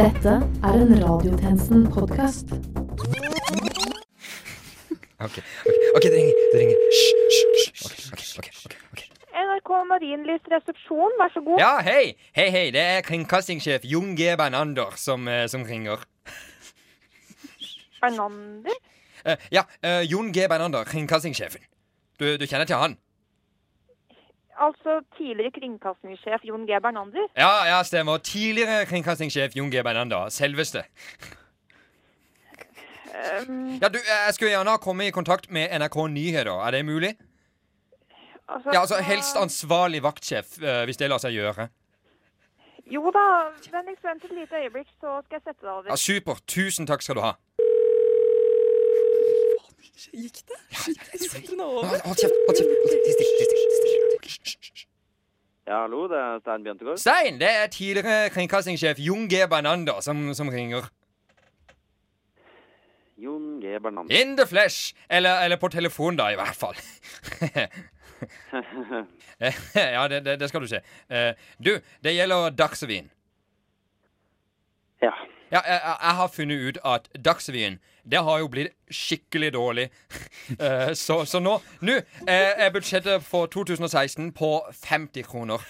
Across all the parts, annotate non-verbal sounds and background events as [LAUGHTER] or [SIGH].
Dette er en Radiotjenesten-podkast. Ok, ok, ok, det ringer. Det ringer. Hysj, hysj, hysj. Ok, ok, ok, ok, ok. NRK Marienlyst resepsjon, vær så god. Ja, hei! Hei, hei, det er kringkastingssjef Jon G. Bernander som, eh, som ringer. Bernander? Eh, ja, eh, Jon G. Bernander, kringkastingssjefen. Du, du kjenner til han? Altså tidligere kringkastingssjef Jon G. Bernander? Ja, ja, stemmer. Tidligere kringkastingssjef Jon G. Bernander. Selveste. Um, Ja, du, Jeg skulle gjerne ha kommet i kontakt med NRK Nyheter. Er det mulig? altså, Ja, altså Helst ansvarlig vaktsjef, eh, hvis det lar seg gjøre. Jo da, vennligst vent et lite øyeblikk, så skal jeg sette deg over. Ja, Super. Tusen takk skal du ha. Gikk det? Jeg setter hold over. Hold hold kjeft. hold kjeft. Ja, hallo, det er Stein Bjørntegård. Stein, det er tidligere kringkastingssjef Jon G. Bernander som, som ringer. Jon G. Bernander. In the flesh. Eller, eller på telefon, da, i hvert fall. [LAUGHS] ja, det, det, det skal du se. Eh, du, det gjelder Dagsrevyen. ja. Ja, jeg, jeg har funnet ut at Dagsrevyen det har jo blitt skikkelig dårlig. uh, [LAUGHS] så, så nå Nå eh, er budsjettet for 2016 på 50 kroner.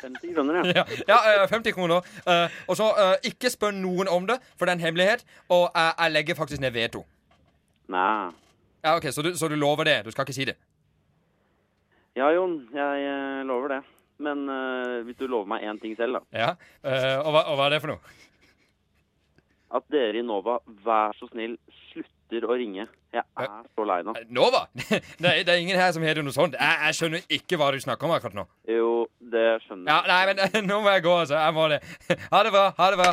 50 kroner, ja. Ja, ja eh, 50 kroner. Uh, og så uh, ikke spør noen om det, for det er en hemmelighet. Og jeg, legger faktisk ned veto. Nei. Ja, ok, så du, så du lover det? Du skal ikke si det? Ja, Jon, jeg eh, lover det. Men uh, hvis du lover meg én ting selv, da. Ja, uh, og, hva, og hva er det for noe? At dere i Nova, vær så snill, slutter å ringe. Jeg er så lei nå. Eh, Nova? [LAUGHS] det, er, det er ingen her som heter noe sånt. Jeg, jeg skjønner ikke hva du snakker om akkurat nå. Jo, det skjønner jeg. Ja, Nei, men nå må jeg gå, altså. Jeg må det. [LAUGHS] Ha det bra. Ha det bra.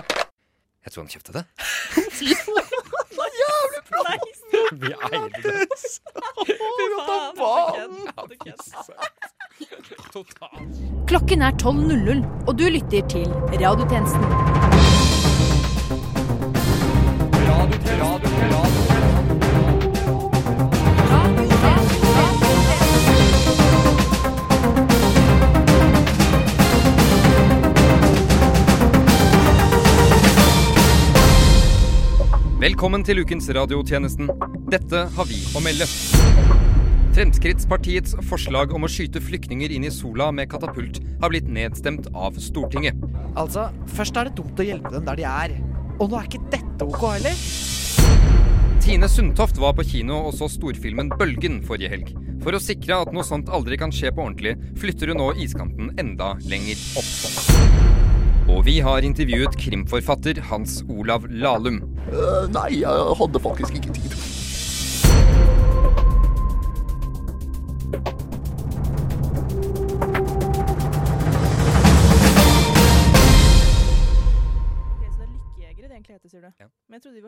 Jeg tror han kjøpte [LAUGHS] det. Vi eide det. Vi måtte ha banen! [LAUGHS] Totalt. Klokken er 12.00, og du lytter til Radiotjenesten. Velkommen til ukens radiotjenesten. Dette har vi å melde. Fremskrittspartiets forslag om å skyte flyktninger inn i sola med katapult har blitt nedstemt av Stortinget. Altså, først er det dumt å hjelpe dem der de er. Og nå er ikke dette ok heller. Tine Sundtoft var på kino og så storfilmen Bølgen forrige helg. For å sikre at noe sånt aldri kan skje på ordentlig, flytter hun nå iskanten enda lenger opp. Og vi har intervjuet krimforfatter Hans Olav Lahlum. Uh, nei, jeg hadde faktisk ikke tid.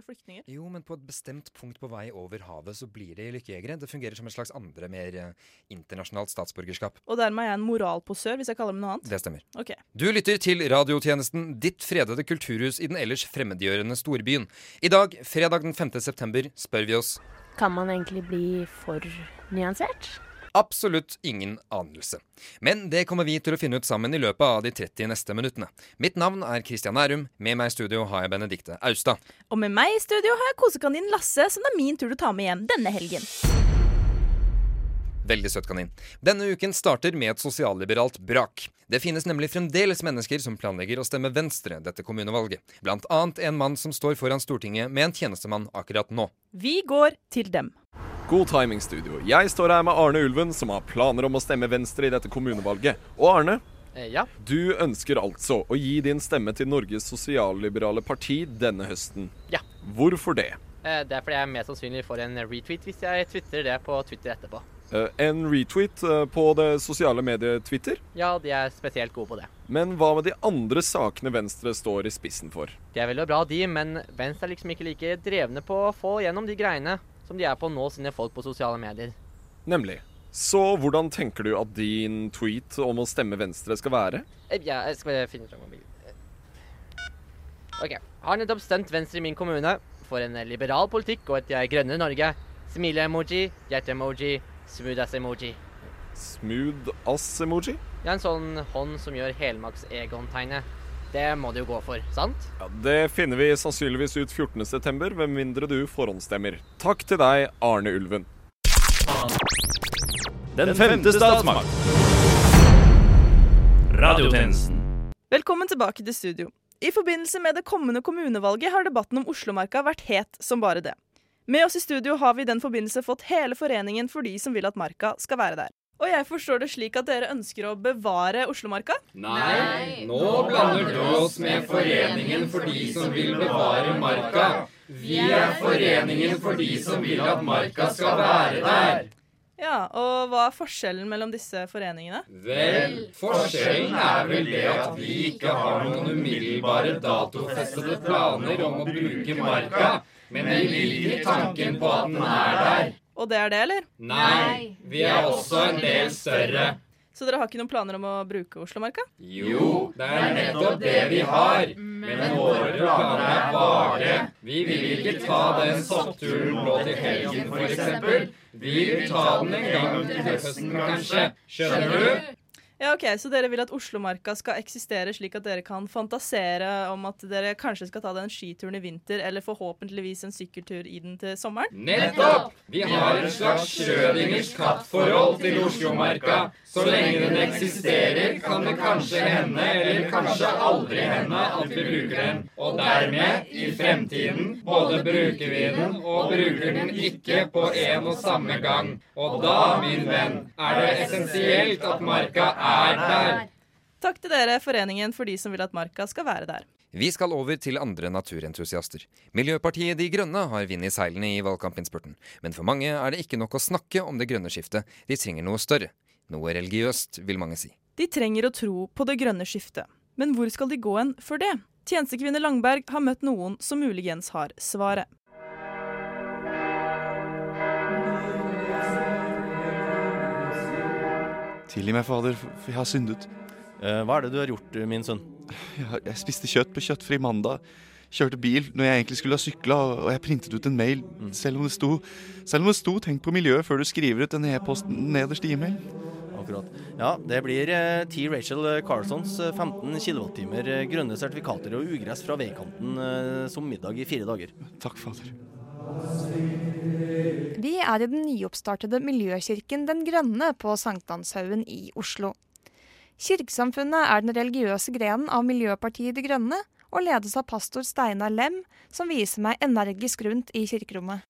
Flyktninger. Jo, men på et bestemt punkt på vei over havet så blir det lykkejegere. Det fungerer som et slags andre, mer eh, internasjonalt statsborgerskap. Og dermed er jeg en moralposør, hvis jeg kaller dem noe annet. Det stemmer. Ok. Du lytter til radiotjenesten Ditt fredede kulturhus i den ellers fremmedgjørende storbyen. I dag, fredag den 5. september, spør vi oss Kan man egentlig bli for nyansert? Absolutt ingen anelse. Men det kommer vi til å finne ut sammen i løpet av de 30 neste minuttene. Mitt navn er Christian Nærum. Med meg i studio har jeg Benedikte Austad. Og med meg i studio har jeg kosekaninen Lasse, som det er min tur til å ta med hjem denne helgen. Veldig søt kanin. Denne uken starter med et sosialliberalt brak. Det finnes nemlig fremdeles mennesker som planlegger å stemme Venstre dette kommunevalget. Blant annet en mann som står foran Stortinget med en tjenestemann akkurat nå. Vi går til dem. God timing, studio. Jeg står her med Arne Ulven, som har planer om å stemme Venstre i dette kommunevalget. Og Arne, Ja. du ønsker altså å gi din stemme til Norges sosialliberale parti denne høsten. Ja. Hvorfor det? Eh, Det er fordi jeg er mest sannsynlig får en retweet hvis jeg twitrer det på Twitter etterpå. Eh, En retweet eh, på det sosiale mediet Twitter? Ja, de er spesielt gode på det. Men hva med de andre sakene Venstre står i spissen for? De er vel og bra, de, men Venstre er liksom ikke like drevne på å få gjennom de greiene som de er på å nå sine folk på sosiale medier. Nemlig. Så hvordan tenker du at din tweet om å stemme Venstre skal være? Eh, Ja, jeg skal bare finne fram mobilen. OK. Har nettopp stemt Venstre i min kommune for en liberal politikk og et grønnere Norge. Smile-emoji, hjerte-emoji, smooth-ass-emoji. Smooth ass-emoji? Ja, en sånn hånd som gjør helmaks-Egon-tegnet. Det må det jo gå for, sant? Ja, det finner vi sannsynligvis ut 14.9., med mindre du forhåndsstemmer. Takk til deg, Arne Ulven. Den femte statsmakt. Radiotjenesten. Velkommen tilbake til studio. I forbindelse med det kommende kommunevalget har debatten om Oslomarka vært het som bare det. Med oss i studio har vi i den forbindelse fått hele foreningen for de som vil at marka skal være der. Og jeg forstår det slik at dere ønsker å bevare Oslomarka? Nei, nå blander du oss med Foreningen for de som vil bevare marka. Vi er Foreningen for de som vil at marka skal være der. Ja, og hva er forskjellen mellom disse foreningene? Vel, forskjellen er vel det at vi ikke har noen umiddelbare datofestede planer om å bruke marka, men vi liker tanken på at den er der. Og det er det, eller? Nei, vi er også en del større. Så dere har ikke noen planer om å bruke Oslomarka? Jo, det er nettopp det vi har. Men våre planer er vage. Vi vil ikke ta den soppturen nå til helgen, f.eks. Vi vil ta den en gang til høsten, kanskje. Skjønner du? Ja, ok, Så dere vil at Oslomarka skal eksistere slik at dere kan fantasere om at dere kanskje skal ta den skituren i vinter, eller forhåpentligvis en sykkeltur i den til sommeren? Nettopp! Vi har en slags Schrødingers kattforhold til Oslomarka. Så lenge den eksisterer, kan det kanskje hende, eller kanskje aldri hende, at vi bruker den. Og dermed, i fremtiden, både bruker vi den og bruker den ikke på en og samme gang. Og da, min venn, er det essensielt at marka er der. Takk til dere, Foreningen for de som vil at marka skal være der. Vi skal over til andre naturentusiaster. Miljøpartiet De Grønne har vind i seilene i valgkampinnspurten. Men for mange er det ikke nok å snakke om det grønne skiftet. De trenger noe større. Noe religiøst, vil mange si. De trenger å tro på det grønne skiftet. Men hvor skal de gå hen for det? Tjenestekvinne Langberg har møtt noen som muligens har svaret. Tilgi meg, fader, for jeg har syndet. Eh, hva er det du har gjort, min sønn? Jeg, jeg spiste kjøtt på kjøttfri mandag. Kjørte bil når jeg egentlig skulle ha sykla, og jeg printet ut en mail. Selv om det sto Selv om det sto 'tenk på miljøet' før du skriver ut en e-post nederst i e-mail. Akkurat. Ja, det blir eh, T. Rachel eh, 15 kWt grønne sertifikater og ugress fra veikanten eh, som middag i fire dager. Takk, fader. Vi er i den nyoppstartede miljøkirken Den Grønne på Sankthanshaugen i Oslo. Kirkesamfunnet er den religiøse grenen av Miljøpartiet De Grønne, og ledes av pastor Steinar Lem, som viser meg energisk rundt i kirkerommet.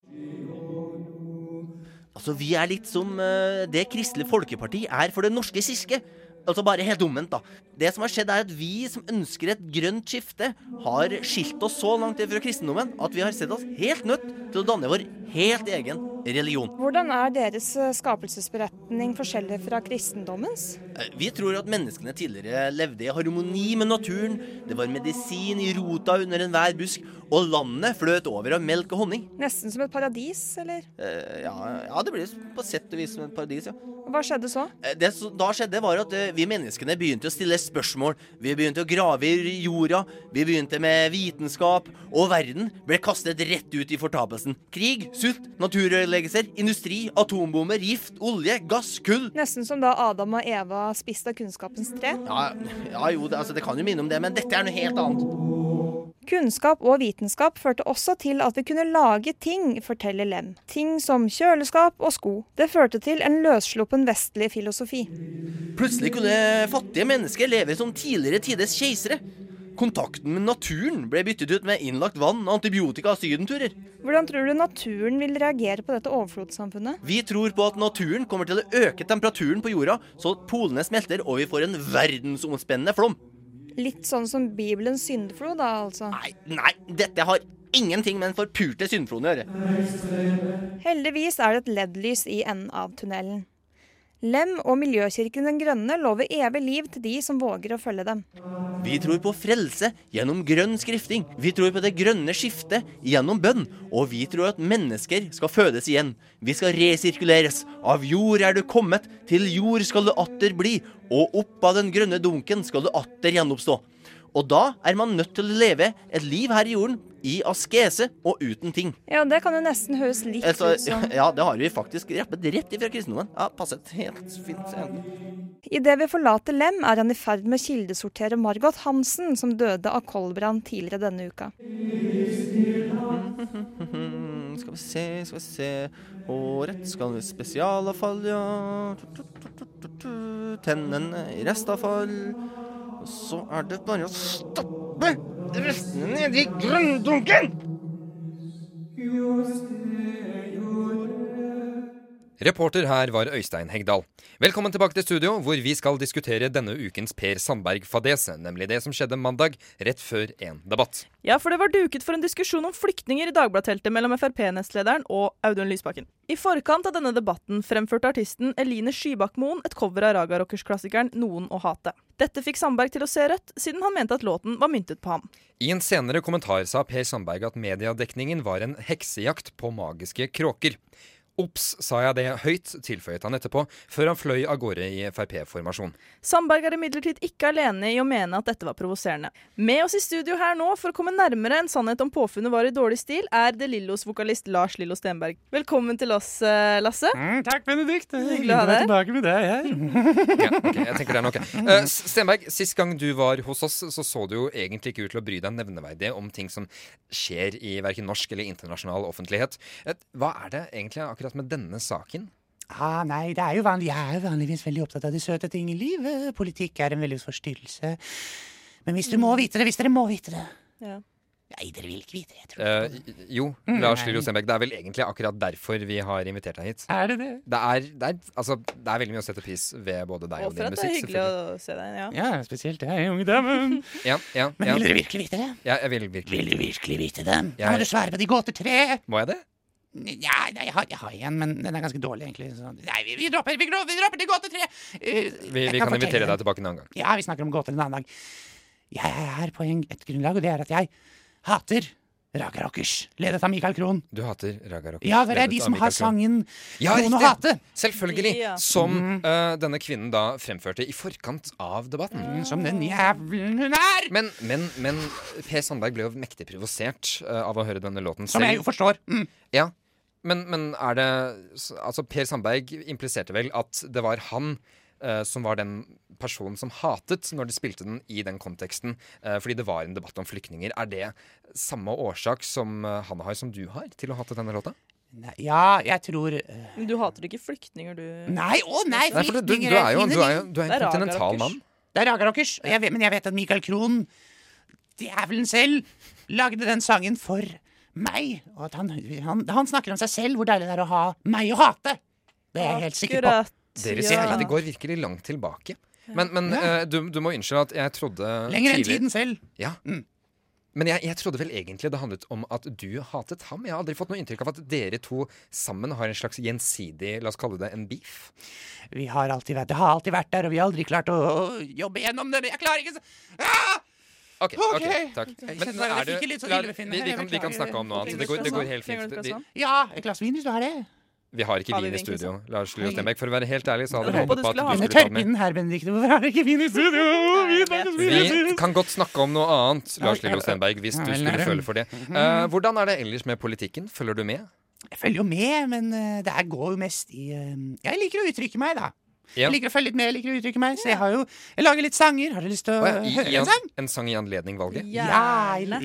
Altså, Vi er litt som eh, det Kristelig Folkeparti er for Det norske kirke. Altså bare helt omvendt, da. Det som har skjedd, er at vi som ønsker et grønt skifte, har skilt oss så langt fra kristendommen at vi har sett oss helt nødt til å danne vår helt egen religion. Hvordan er deres eh, skapelsesberetning forskjellig fra kristendommens? Eh, Vi tror at menneskene tidligere levde i harmoni med naturen. Det var medisin i rota under enhver busk, og landet fløt over av melk og honning. Nesten som et paradis, eller? Eh, ja, ja, det blir på sett og vis som et paradis, ja. Hva skjedde så? Eh, Det som da skjedde, var at eh, vi menneskene begynte å stille spørsmål. Vi begynte å grave i jorda. Vi begynte med vitenskap. Og verden ble kastet rett ut i fortapelsen. Krig, sult, naturødeleggelser, industri, atombomber, gift, olje, gass, kull. Nesten som da Adam og Eva spiste av kunnskapens tre? Ja, ja jo, det, altså, det kan jo minne om det, men dette er noe helt annet. Kunnskap og vitenskap førte også til at vi kunne lage ting, forteller Lem. Ting som kjøleskap og sko. Det førte til en løssluppen vestlig filosofi. Plutselig kunne fattige mennesker leve som tidligere tides keisere. Kontakten med naturen ble byttet ut med innlagt vann, antibiotika og sydenturer. Hvordan tror du naturen vil reagere på dette overflodssamfunnet? Vi tror på at naturen kommer til å øke temperaturen på jorda, så at polene smelter og vi får en verdensomspennende flom. Litt sånn som Bibelens syndflod, da, altså? Nei, nei, dette har ingenting med den forpulte syndfloden å gjøre. Heldigvis er det et LED-lys i enden av tunnelen. Lem og Miljøkirken Den Grønne lover evig liv til de som våger å følge dem. Vi tror på frelse gjennom grønn skrifting. Vi tror på det grønne skiftet gjennom bønn. Og vi tror at mennesker skal fødes igjen. Vi skal resirkuleres. Av jord er du kommet, til jord skal du atter bli. Og opp av den grønne dunken skal du atter gjenoppstå. Og da er man nødt til å leve et liv her i jorden i askese og uten ting. Ja, det kan jo nesten høres litt Altså, ut som [LAUGHS] ja, det har vi faktisk rappet rett ifra kristendommen. Ja, passet helt fint. Idet vi forlater Lem, er han i ferd med å kildesortere Margot Hansen, som døde av koldbrann tidligere denne uka. [LAUGHS] Skal vi se, skal vi se Håret skal i spesialavfall, ja. Tennene i restavfall. Så er det bare å stoppe restene nedi grønndunken! Reporter her var Øystein Hegdal. Velkommen tilbake til studio, hvor vi skal diskutere denne ukens Per Sandberg-fadese, nemlig det som skjedde mandag rett før en debatt. Ja, for det var duket for en diskusjon om flyktninger i Dagbladet-teltet mellom Frp-nestlederen og Audun Lysbakken. I forkant av denne debatten fremførte artisten Eline Skybakmoen et cover av Raga Rockers-klassikeren 'Noen å hate'. Dette fikk Sandberg til å se rødt, siden han mente at låten var myntet på ham. I en senere kommentar sa Per Sandberg at mediedekningen var en heksejakt på magiske kråker. Ops, sa jeg det høyt, tilføyet han etterpå, før han fløy av gårde i Frp-formasjon. Sandberg er imidlertid ikke alene i å mene at dette var provoserende. Med oss i studio her nå for å komme nærmere en sannhet om påfunnet var i dårlig stil, er De Lillos-vokalist Lars Lillo Stenberg. Velkommen til oss, eh, Lasse. Mm, takk, Benedikt. Hyggelig å ha deg. tilbake med deg her. [LAUGHS] Ja, ok, jeg tenker det er nok. Uh, Stenberg, sist gang du var hos oss, så så du jo egentlig ikke ut til å bry deg nevneverdig om ting som skjer i verken norsk eller internasjonal offentlighet. Hva er det egentlig akkurat med denne saken? Ah, nei, det er jo vanlig. Jeg er vanligvis veldig opptatt av de søte ting i livet. Politikk er en veldig forstyrrelse. Men hvis du må vite det, hvis dere må vite det Ja. Nei, dere vil ikke vite det. Jeg tror. Eh, jo, Mm, Lars. Lillo Stenberg, det er vel egentlig akkurat derfor vi har invitert deg hit. Er det det? Det er, det er, altså, det er veldig mye å sette pris ved både deg Og og, for din at det er musikk. hyggelig å se deg. Ja. Ja, spesielt jeg, unge damen. Ja, ja, Men ja. vil dere virkelig vite det? Ja, jeg vil virkelig. Vil du virkelig vite det? Da Jeg- må du svare på De gåter tre. Må jeg det? Ja, nei, jeg har, jeg har en, men den er ganske dårlig, egentlig. Så, nei, vi, vi dropper vi, vi dropper til gåte tre. Uh, Vi, vi kan kan invitere deg tilbake en annen gang. Ja, vi snakker om gåter en annen dag. Jeg er her på en, et grunnlag, og det er at jeg hater Raga Rockers, ledet av Michael Krohn. Du hater Raga Rockers. Ja, det er de som har sangen Ja, Noen å hate. Selvfølgelig. Ja. Som eh, denne kvinnen da fremførte i forkant av debatten. Mm, Som den jævelen hun er! Men, men, men Per Sandberg ble jo mektig provosert uh, av å høre denne låten Som jeg jo forstår. Mm. Ja, men, men er det Altså, Per Sandberg impliserte vel at det var han eh, som var den personen som hatet når de spilte den i den konteksten, eh, fordi det var en debatt om flyktninger. Er det samme årsak som eh, han har, som du har, til å hate denne låta? Nei, Ja, jeg tror eh, Men du hater ikke flyktninger, du? Nei, å nei, Nei, du, du, flyktninger er jo fine, du er, jo, du er en kontinental mann. Det er Raga Rockers, og jeg vet, men jeg vet at Michael Krohn, djevelen selv, lagde den sangen for meg. Og at han, han, han snakker om seg selv, hvor deilig det er å ha meg å hate. Det er jeg helt sikker på. Deres Ja. kjærlighet går virkelig langt tilbake. Men, men Ja. eh, du, du må unnskylde at jeg trodde Lenger enn tiden selv. Ja. Mm. Men jeg, jeg trodde vel egentlig det handlet om at du hatet ham. Jeg har aldri fått noe inntrykk av at dere to sammen har en slags gjensidig La oss kalle det en beef. Vi har alltid vært, det har alltid vært der, og vi har aldri klart å, å jobbe gjennom det. Jeg klarer ikke så ah! Ok, ok, Ok. takk. Men kjenner er sånn la- vi, vi, kan, vi kan snakke om noe annet. Det går, det går helt fint. Vi, Ja, et glass vin hvis du har det. vi har ikke vin i studio. Lars Lillo Stenberg, for å være helt ærlig, så hadde Jeg vi håpet på at du skulle ta med. her, Benedikte. Hvorfor er det ikke vin i [LAUGHS] studio? Vi kan godt snakke om noe annet, Lars Lillo Stenberg, hvis du skulle føle for det. Uh, hvordan er det ellers med politikken? Følger du med? Jeg følger jo med, men eh, det går jo mest i eh, Jeg liker å uttrykke meg, da. Ja. Jeg liker å følge litt med, jeg liker å uttrykke meg. Så jeg har jo Jeg lager litt sanger. Har du lyst til å oh, ja, i, høre en sang? en sang i anledning valget? Gjerne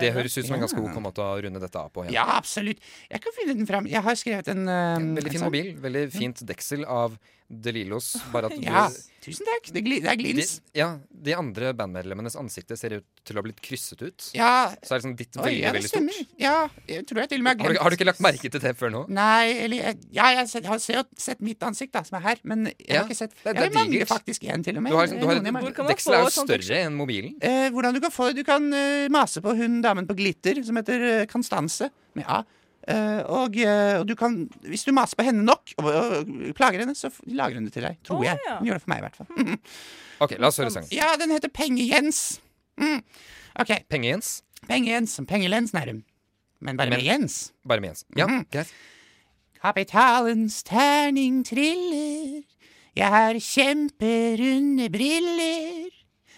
det høres ut som en ganske god måte å runde dette av på. Ja, absolutt. Jeg kan finne den fram. Jeg har skrevet en Veldig en fin sang. mobil. Veldig fint deksel av De Lillos. Bare at [LAUGHS] du, Ja, tusen takk. Det, gli, det er de, glins. ja, de andre bandmedlemmenes ansikter ser ut til å ha blitt krysset ut. Ja, Så er det sånn ditt Oi, veldig, ja, det veldig stort. Ja, jeg tror jeg til og med Har du, har du ikke lagt merke til det før nå? Nei, eller jeg- Ja, jeg har sett, har sett, sett mitt ansikt, da, som er her, men jeg Ja, har ikke sett det det, det er mangler digert. faktisk en, til og med. Du har, liksom- du har Deksel er jo større enn mobilen. Eh, hvordan du kan få Du kan uh, mase på hun damen på glitter som heter eh, Constance. Med A. Eh, og, eh, og du kan Hvis du maser på henne nok og, og plager henne, så lager hun det til deg. Tror oh, jeg. ja. Hun gjør det for meg, i hvert fall. [LAUGHS] Ok, la oss høre sangen. ja, den heter Penge-Jens. Mm. Okay. Penge-Jens. Penge-Jens som Pengelens, Nærum. Men bare Men- med Jens. Bare med Jens. Ja, mm. greit. Kapitalens terning triller. Jeg har kjemperunde briller.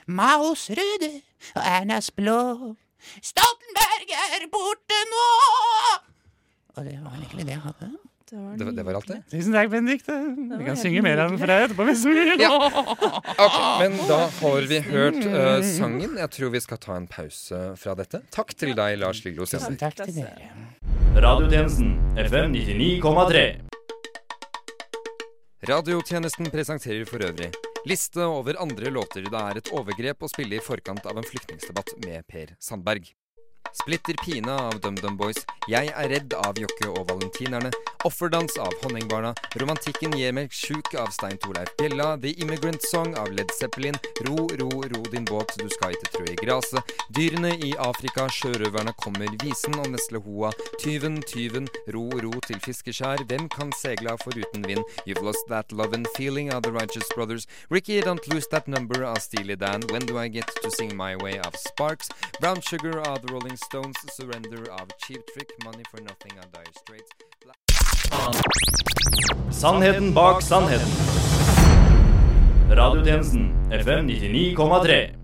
Maos røde og Ernas blå. Stoltenberg er borte nå! Og det var egentlig det jeg hadde. Det, var- det var alt, det? Tusen takk, Benedikte. Vi kan synge mer av den for deg etterpå hvis du vil. Ok, men da har vi hørt uh, sangen. Jeg tror vi skal ta en pause fra dette. Takk til deg, Lars Lillo Sender. Takk til dere. Radiotjenesten FM 99,3. Radiotjenesten presenterer for øvrig liste over andre låter det er et overgrep å spille i forkant av en flyktningsdebatt med Per Sandberg. Splitter pine av DumDum Boys, Jeg er redd av Jokke og Valentinerne, Offerdans av Honningbarna, Romantikken gir meg sjuk av Stein Torleif Bjella, The Immigrant Song av Led Zeppelin, Ro, ro, ro din båt, du skal ikke trø i graset, Dyrene i Afrika, Sjørøverne kommer, Visen og Neslehoa, Tyven, tyven, ro, ro til fiskeskjær, Hvem kan segla foruten vind, You've lost that love and feeling av The Righteous Brothers, Ricky Don't Lose That Number av Steely Dan, When Do I Get To Sing My Way av Sparks, Brown Sugar av The Rolling Stones, Surrender av Cheap Trick, Money for Nothing av Dire Straits. Sannheten bak sannheten. Radiotjenesten FM 99,3.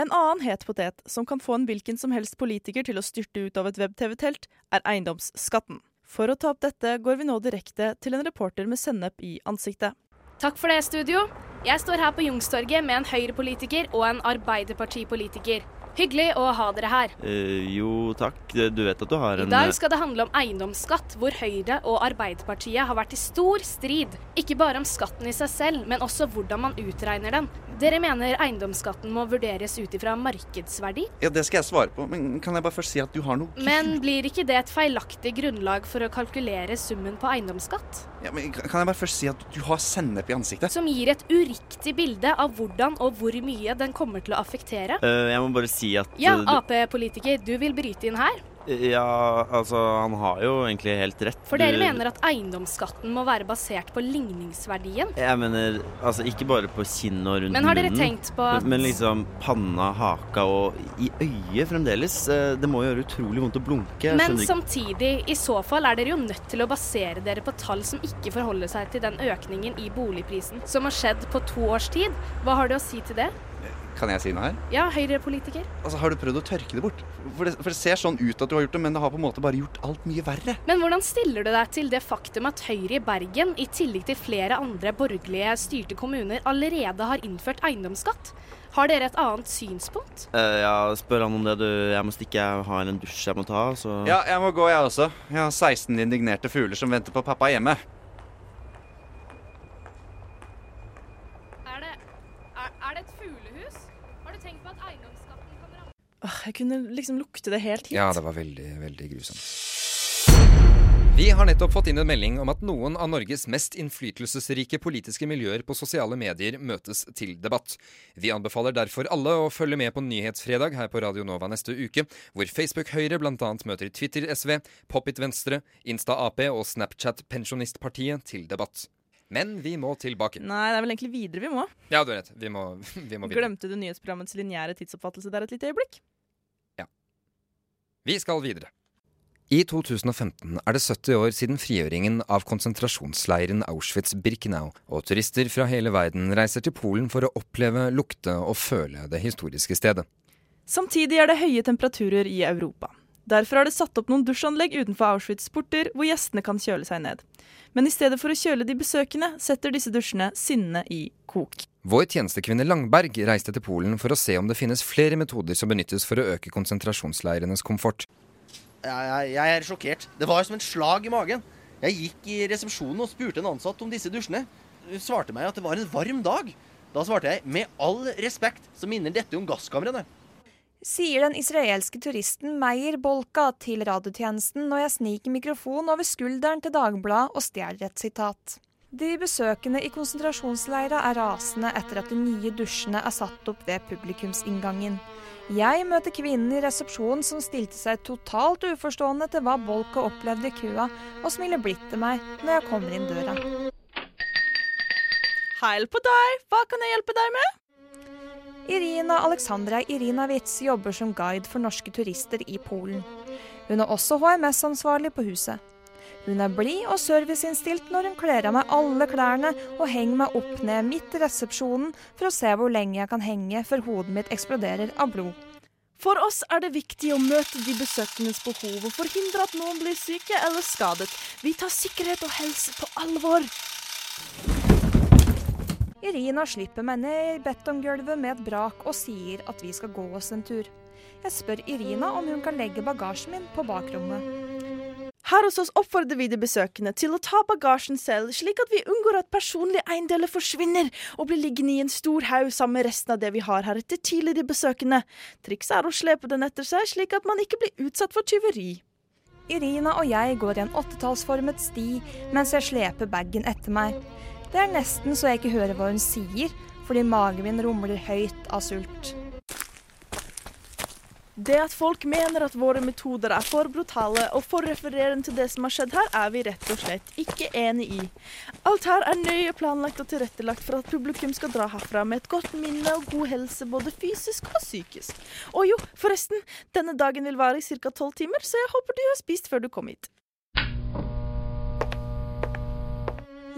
En annen het potet som kan få en hvilken som helst politiker til å styrte ut av et web-TV-telt, er eiendomsskatten. For å ta opp dette går vi nå direkte til en reporter med sennep i ansiktet. Takk for det, studio. Jeg står her på Jungstorget med en Høyre-politiker og en Arbeiderparti-politiker. Hyggelig å ha dere her. Eh, jo, takk. Du vet at du har en I dag skal det handle om eiendomsskatt, hvor Høyre og Arbeiderpartiet har vært i stor strid. Ikke bare om skatten i seg selv, men også hvordan man utregner den. Dere mener eiendomsskatten må vurderes ut ifra markedsverdi? Ja, Det skal jeg svare på, men kan jeg bare først si at du har noe [LAUGHS] Men blir ikke det et feilaktig grunnlag for å kalkulere summen på eiendomsskatt? ja, men Kan jeg bare først si at du har sennep i ansiktet? Som gir et uriktig bilde av hvordan og hvor mye den kommer til å affektere? Uh, Jeg må bare si at Ja, eh, Ap-politiker, du vil bryte inn her? Ja, altså, han har jo egentlig helt rett. For dere Du- mener at eiendomsskatten må være basert på ligningsverdien? Jeg mener, altså ikke bare på kinn og rundt Men har dere munnen, tenkt på at- Men liksom panna, haka og i øyet fremdeles. Eh, Det må gjøre utrolig vondt å blunke. Men skjønner samtidig, i så fall er dere jo nødt til å basere dere på tall som ikke forholder seg til den økningen i boligprisen som har skjedd på to års tid. Hva har du å si til det? Kan jeg si noe her? Ja, Høyre-politiker. Altså, Har du prøvd å tørke det bort? For det, for det ser sånn ut at du har gjort det, men det har på en måte bare gjort alt mye verre. Men hvordan stiller du deg til det faktum at Høyre i Bergen, i tillegg til flere andre borgerlige styrte kommuner, allerede har innført eiendomsskatt? Har dere et annet synspunkt? Uh, Ja, spør han om det, du. Jeg må stikke, jeg har en dusj jeg må ta, så Ja, jeg må gå, jeg også. Jeg har 16 indignerte fugler som venter på pappa hjemme. Er det, er, er det et fuglehus? Har du tenkt på at eiendomsskatten kan ramme Åh, jeg kunne liksom lukte det helt hit. Ja, det var veldig, veldig grusomt. Vi har nettopp fått inn en melding om at noen av Norges mest innflytelsesrike politiske miljøer på sosiale medier møtes til debatt. Vi anbefaler derfor alle å følge med på Nyhetsfredag her på Radio Nova neste uke, hvor Facebook Høyre bl.a. møter Twitter SV, Popit Venstre, Insta Ap og Snapchat Pensjonistpartiet til debatt. Men vi må tilbake. Nei, det er vel egentlig videre vi må. Ja, du har rett. Vi må, [LAUGHS] vi må videre. Glemte du nyhetsprogrammets lineære tidsoppfattelse der et lite øyeblikk? Vi skal videre. I 2015 er det 70 år siden frigjøringen av konsentrasjonsleiren Auschwitz-Birkenau, og turister fra hele verden reiser til Polen for å oppleve, lukte og føle det historiske stedet. Samtidig er det høye temperaturer i Europa. Derfor har det satt opp noen dusjanlegg utenfor Auschwitz porter, hvor gjestene kan kjøle seg ned. Men i stedet for å kjøle de besøkende, setter disse dusjene sinnene i kok. Vår tjenestekvinne Langberg reiste til Polen for å se om det finnes flere metoder som benyttes for å øke konsentrasjonsleirenes komfort. Jeg, jeg, er sjokkert. Det var som et slag i magen. Jeg gikk i resepsjonen og spurte en ansatt om disse dusjene. Hun svarte meg at det var en varm dag. Da svarte jeg med all respekt så minner dette om gasskamrene. Sier den israelske turisten Meyer Bolka til radiotjenesten når jeg sniker mikrofon over skulderen til Dagbladet og stjeler et sitat. De besøkende i konsentrasjonsleira er rasende etter at de nye dusjene er satt opp ved publikumsinngangen. Jeg møter kvinnen i resepsjonen som stilte seg totalt uforstående til hva Bolka opplevde i køa, og smiler blidt til meg når jeg kommer inn døra. Heil på deg! Hva kan jeg hjelpe deg med? Irina Aleksandra Irinavits jobber som guide for norske turister i Polen. Hun er også HMS-ansvarlig på huset. Hun er blid og serviceinnstilt når hun kler av meg alle klærne og henger meg opp ned midt i resepsjonen for å se hvor lenge jeg kan henge før hodet mitt eksploderer av blod. For oss er det viktig å møte de besøkendes behov og forhindre at noen blir syke eller skadet. Vi tar sikkerhet og helse på alvor. Irina slipper meg ned i betonggulvet med et brak og sier at vi skal gå oss en tur. Jeg spør Irina om hun kan legge bagasjen min på bakrommet. Her hos oss oppfordrer vi de besøkende til å ta bagasjen selv, slik at vi unngår at personlige eiendeler forsvinner og blir liggende i en stor haug sammen med resten av det vi har her etter tidligere besøkende. Trikset er å slepe den etter seg, slik at man ikke blir utsatt for tyveri. Irina og jeg går i en åttetallsformet sti mens jeg sleper bagen etter meg. Det er nesten så jeg ikke hører hva hun sier, fordi magen min rumler høyt av sult. Det at folk mener at våre metoder er for brutale og for refererende til det som har skjedd her, er vi rett og slett ikke enig i. Alt her er nøye planlagt og tilrettelagt for at publikum skal dra herfra med et godt minne og god helse, både fysisk og psykisk. Og jo, forresten, denne dagen vil vare i ca. tolv timer, så jeg håper du har spist før du kom hit.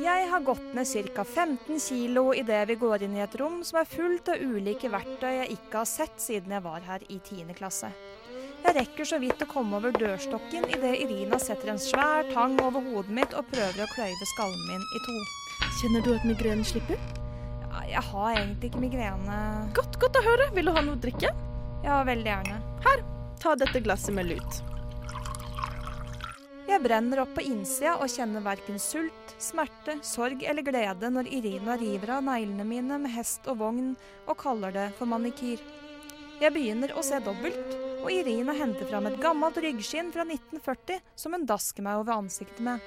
Jeg har gått ned ca. 15 kilo idet vi går inn i et rom som er fullt av ulike verktøy jeg ikke har sett siden jeg var her i 10. klasse. Jeg rekker så vidt å komme over dørstokken idet Irina setter en svær tang over hodet mitt og prøver å kløyve skallen min i to. Kjenner du at migrenen slipper? Ja, jeg har egentlig ikke migrene. Godt, godt å høre. Vil du ha noe å drikke? Ja, veldig gjerne. Her, ta dette glasset med lut. Jeg brenner opp på innsida og kjenner verken sult, smerte, sorg eller glede når Irina river av neglene mine med hest og vogn og kaller det for manikyr. Jeg begynner å se dobbelt, og Irina henter fram et gammelt ryggskinn fra 1940 som hun dasker meg over ansiktet med.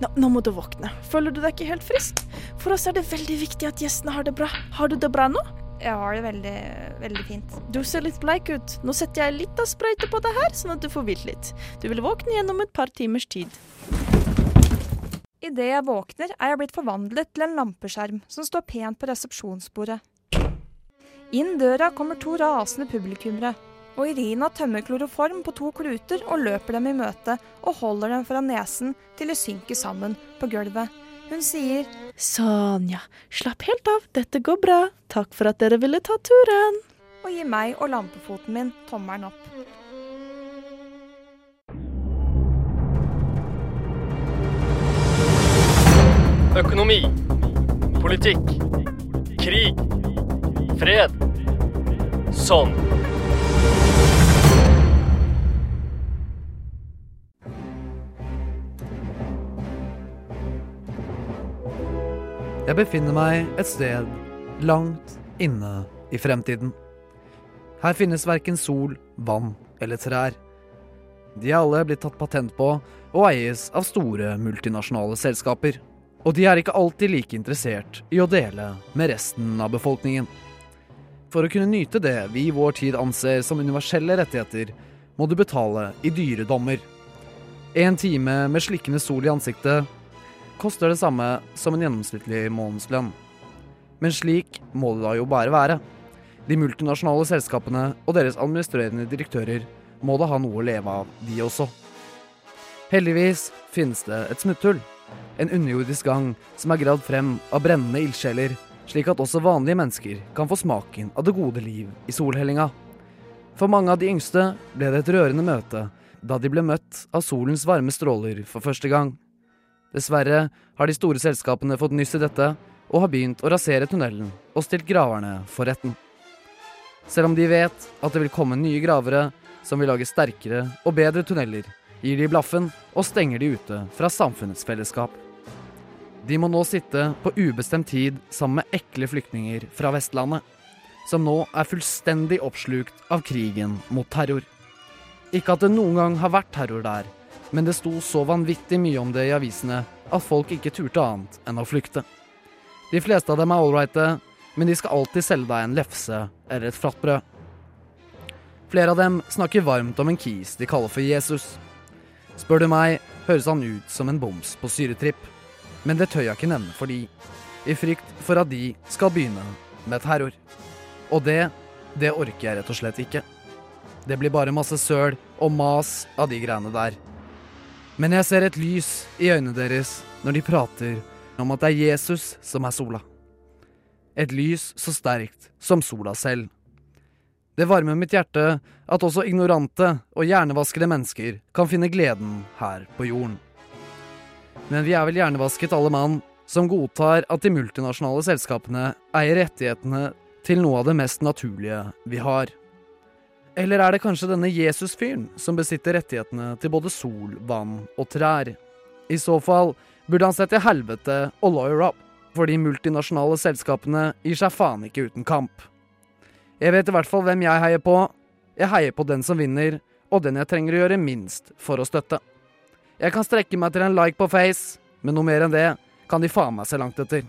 Nå, nå, må du våkne. Føler du deg ikke helt frisk? For oss er det veldig viktig at gjestene har det bra. Har du det bra nå? Jeg har det veldig, veldig fint. Du ser litt bleik ut. Nå setter jeg litt av sprøyte på deg her, sånn at du får hvilt litt. Du vil våkne gjennom et par timers tid. Idet jeg våkner, er jeg blitt forvandlet til en lampeskjerm som står pent på resepsjonsbordet. Inn døra kommer to rasende publikummere, og Irina tømmer kloroform på to kluter og løper dem i møte og holder dem foran nesen til de synker sammen på gulvet. Hun sier Sånn, ja. Slapp helt av. Dette går bra. Takk for at dere ville ta turen. Og gir meg og lampefoten min tommelen opp. Økonomi. Politikk. Krig. Fred. Sånn. Jeg befinner meg et sted langt inne i fremtiden. Her finnes verken sol, vann eller trær. De er alle blitt tatt patent på og eies av store multinasjonale selskaper. Og de er ikke alltid like interessert i å dele med resten av befolkningen. For å kunne nyte det vi i vår tid anser som universelle rettigheter, må du betale i dyre dommer. En time med slikkende sol i ansiktet koster det samme som en gjennomsnittlig månedslønn. Men slik må det da jo bare være. De multinasjonale selskapene og deres administrerende direktører må da ha noe å leve av, de også. Heldigvis finnes det et smutthull. En underjordisk gang som er gravd frem av brennende ildsjeler, slik at også vanlige mennesker kan få smaken av det gode liv i solhellinga. For mange av de yngste ble det et rørende møte da de ble møtt av solens varme stråler for første gang. Dessverre har de store selskapene fått nyss i dette og har begynt å rasere tunnelen og stilt graverne for retten. Selv om de vet at det vil komme nye gravere som vil lage sterkere og bedre tunneler, gir de blaffen og stenger de ute fra samfunnets fellesskap. De må nå sitte på ubestemt tid sammen med ekle flyktninger fra Vestlandet, som nå er fullstendig oppslukt av krigen mot terror. Ikke at det noen gang har vært terror der, men det sto så vanvittig mye om det i avisene at folk ikke turte annet enn å flykte. De fleste av dem er ålreite, men de skal alltid selge deg en lefse eller et flatbrød. Flere av dem snakker varmt om en kis de kaller for Jesus. Spør du meg, høres han ut som en boms på syretripp, men det tør jeg ikke nevne for de, i frykt for at de skal begynne med terror. Og det, det orker jeg rett og slett ikke. Det blir bare masse søl og mas av de greiene der. Men jeg ser et lys i øynene deres når de prater om at det er Jesus som er sola. Et lys så sterkt som sola selv. Det varmer mitt hjerte at også ignorante og hjernevaskede mennesker kan finne gleden her på jorden. Men vi er vel hjernevasket alle mann som godtar at de multinasjonale selskapene eier rettighetene til noe av det mest naturlige vi har. Eller er det kanskje denne Jesus-fyren som besitter rettighetene til både sol, vann og trær? I så fall burde han sett til helvete og lawyer up, for de multinasjonale selskapene gir seg faen ikke uten kamp. Jeg vet i hvert fall hvem jeg heier på. Jeg heier på den som vinner, og den jeg trenger å gjøre minst for å støtte. Jeg kan strekke meg til en like på Face, men noe mer enn det kan de faen meg se langt etter.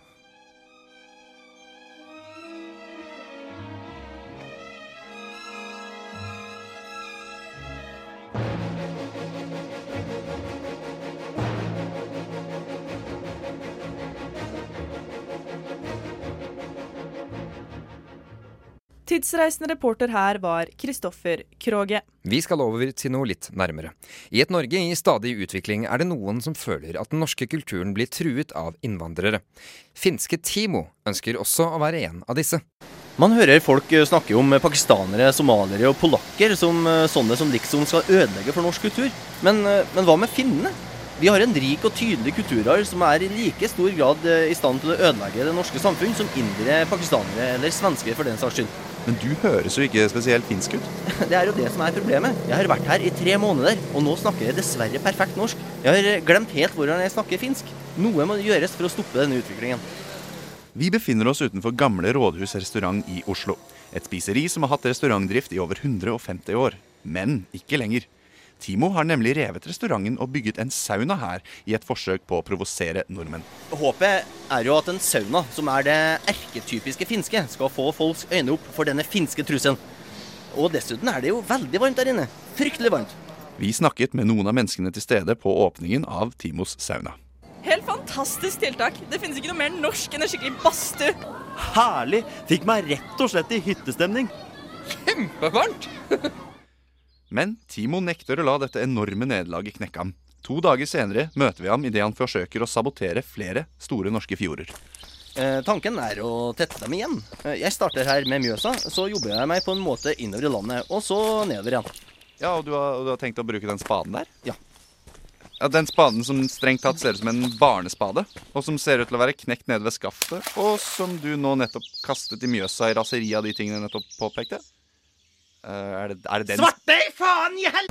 Tidsreisende reporter her var Kristoffer Kroge. Vi skal over til noe litt nærmere. I et Norge i stadig utvikling er det noen som føler at den norske kulturen blir truet av innvandrere. Finske Timo ønsker også å være en av disse. Man hører folk eh, snakke om pakistanere, somaliere og polakker som eh, sånne som liksom skal ødelegge for norsk kultur. Men, eh, men hva med finnene? Vi har en rik og tydelig kulturarv som er i like stor grad i stand til å ødelegge det norske samfunn som indere, pakistanere eller svensker for den saks skyld. Men du høres jo ikke spesielt finsk ut. [LAUGHS] Det er jo det som er problemet. Jeg har vært her i tre måneder, og nå snakker jeg dessverre perfekt norsk. Jeg har glemt helt hvordan jeg snakker finsk. Noe må gjøres for å stoppe denne utviklingen. Vi befinner oss utenfor Gamle Rådhus restaurant i Oslo. Et spiseri som har hatt restaurantdrift i over 150 år. Men ikke lenger. Timo har nemlig revet restauranten og bygget en sauna her i et forsøk på å provosere nordmenn. Håpet er jo at en sauna, som er det erketypiske finske, skal få folks øyne opp for denne finske trusselen. Og dessuten er det jo veldig varmt der inne. Fryktelig varmt. Vi snakket med noen av menneskene til stede på åpningen av Timos sauna. Helt fantastisk tiltak. Det finnes ikke noe mer norsk enn en skikkelig badstue. Herlig! Fikk meg rett og slett i hyttestemning. Kjempevarmt! [LAUGHS] Men Timo nekter å la dette enorme nederlaget knekke ham. To dager senere møter vi ham idet han forsøker å sabotere flere store norske fjorder. Eh, tanken er å tette dem igjen. Eh, jeg starter her med Mjøsa, så jobber jeg meg på en måte innover i landet, og så nedover igjen. Ja, og du har, og du har tenkt å bruke den spaden der? Ja. Ja, Den spaden som strengt tatt ser ut som en barnespade, og som ser ut til å være knekt nede ved skaftet, og som du nå nettopp kastet i Mjøsa i raseri av de tingene jeg nettopp påpekte? Eh, er, det, er det den Svarte i faen i hel...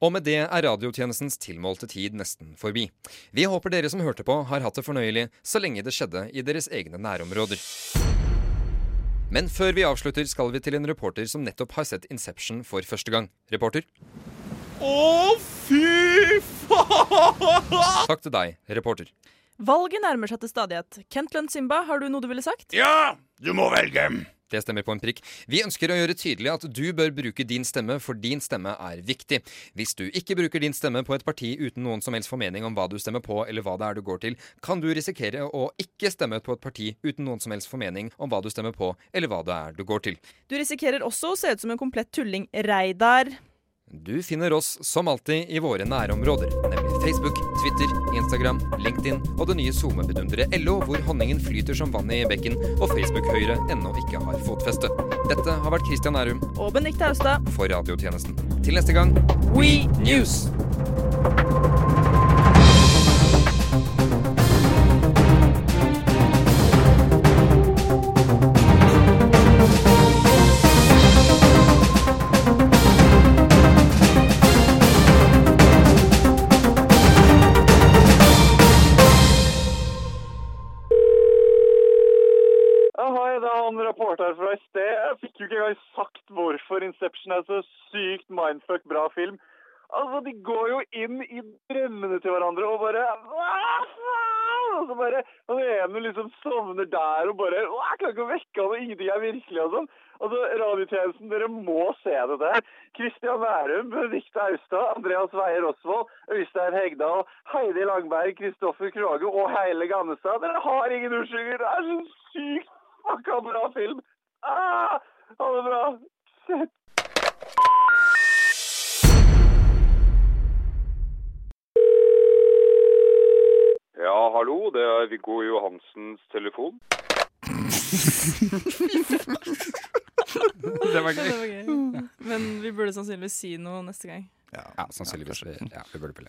Og med det er radiotjenestens tilmålte tid nesten forbi. Vi håper dere som hørte på, har hatt det fornøyelig så lenge det skjedde i deres egne nærområder. Men før vi avslutter, skal vi til en reporter som nettopp har sett Inception for første gang. Reporter? Å, fy faen! Takk til deg, reporter. Valget nærmer seg til stadighet. Kent Lund Simba, har du noe du ville sagt? Ja, du må velge. Det stemmer på en prikk. Vi ønsker å gjøre tydelig at du bør bruke din stemme, for din stemme er viktig. Hvis du ikke bruker din stemme på et parti uten noen som helst formening om hva du stemmer på, eller hva det er du går til, kan du risikere å ikke stemme på et parti uten noen som helst formening om hva du stemmer på, eller hva det er du går til. Du risikerer også å se ut som en komplett tulling. Reidar. Du finner oss som alltid i våre nærområder, nemlig Facebook, Twitter, Instagram, LinkedIn og det nye SoMe-bedunderet LO, hvor honningen flyter som vann i bekken og Facebook-Høyre ennå ikke har fotfeste. Dette har vært Christian Nærum Og Benedicte Austad. for radiotjenesten. Til neste gang, We News! Han reporteren fra i sted. Jeg fikk jo ikke engang sagt hvorfor Inception er så sykt mindfuck bra film. Altså, de går jo inn i drømmene til hverandre og bare? Og så bare Han ene liksom sovner der og bare «Å, Jeg klarer ikke å vekke han, og ingenting er virkelig og sånn. Altså, Radiotjenesten, dere må se det der. Kristian Værum, Benedicte Austad, Andreas Weier Osvold, Øystein Hegdal, Heidi Langberg, Kristoffer Kroge og hele Gannestad. Dere har ingen unnskyldninger. Det er så sykt Fuck, han bra film! Ah, ha det bra! Shit! Ja, hallo, det er Viggo Johansens telefon. [LAUGHS] det var gøy. Ja, Men vi burde sannsynligvis si noe neste gang. Ja, sannsynligvis. Ja, vi burde pille.